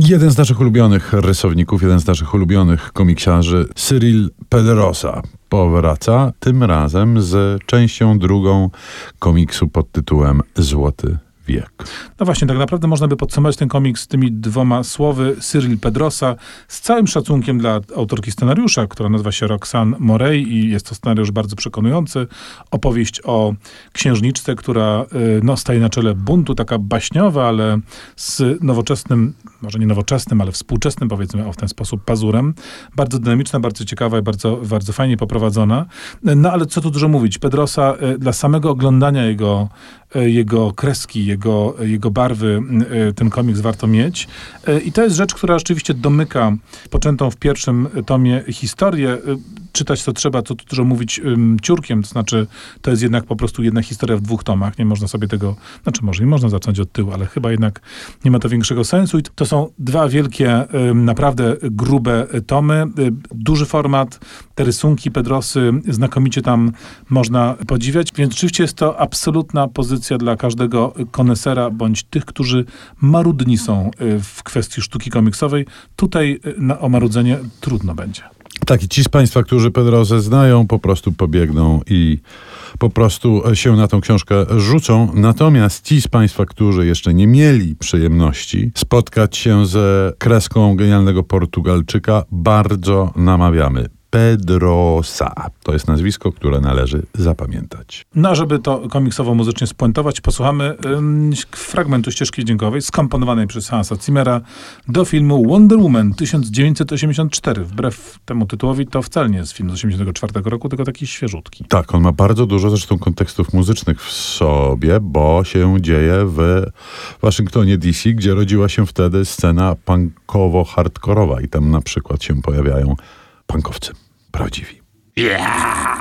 Jeden z naszych ulubionych rysowników, jeden z naszych ulubionych komiksiarzy, Cyril Pedrosa, powraca tym razem z częścią drugą komiksu pod tytułem Złoty wiek. No właśnie, tak naprawdę można by podsumować ten komiks tymi dwoma słowy Cyril Pedrosa z całym szacunkiem dla autorki scenariusza, która nazywa się Roxanne Morey i jest to scenariusz bardzo przekonujący. Opowieść o księżniczce, która y, no, staje na czele buntu, taka baśniowa, ale z nowoczesnym, może nie nowoczesnym, ale współczesnym powiedzmy o w ten sposób pazurem. Bardzo dynamiczna, bardzo ciekawa i bardzo, bardzo fajnie poprowadzona. No ale co tu dużo mówić, Pedrosa y, dla samego oglądania jego, jego kreski, jego jego, jego barwy e, ten komiks warto mieć. E, I to jest rzecz, która rzeczywiście domyka poczętą w pierwszym tomie historię. Czytać to trzeba, co tu dużo mówić ciurkiem, to znaczy to jest jednak po prostu jedna historia w dwóch tomach. Nie można sobie tego, znaczy może i można zacząć od tyłu, ale chyba jednak nie ma to większego sensu. I to są dwa wielkie, naprawdę grube tomy, duży format, te rysunki Pedrosy znakomicie tam można podziwiać, więc rzeczywiście jest to absolutna pozycja dla każdego konesera, bądź tych, którzy marudni są y, w kwestii sztuki komiksowej. Tutaj y, na, o marudzenie trudno będzie. Tak, i ci z Państwa, którzy Pedrozę znają, po prostu pobiegną i po prostu się na tą książkę rzucą. Natomiast ci z Państwa, którzy jeszcze nie mieli przyjemności spotkać się ze kreską genialnego Portugalczyka, bardzo namawiamy. Pedrosa. To jest nazwisko, które należy zapamiętać. No, żeby to komiksowo muzycznie spuentować, posłuchamy ym, fragmentu ścieżki dźwiękowej skomponowanej przez Hansa Zimmera do filmu Wonder Woman 1984. Wbrew temu tytułowi to wcale nie jest film z 1984 roku, tylko taki świeżutki. Tak, on ma bardzo dużo zresztą kontekstów muzycznych w sobie, bo się dzieje w Waszyngtonie DC, gdzie rodziła się wtedy scena punkowo-hardkorowa i tam na przykład się pojawiają punkowcy. Prawdziwi. Yeah!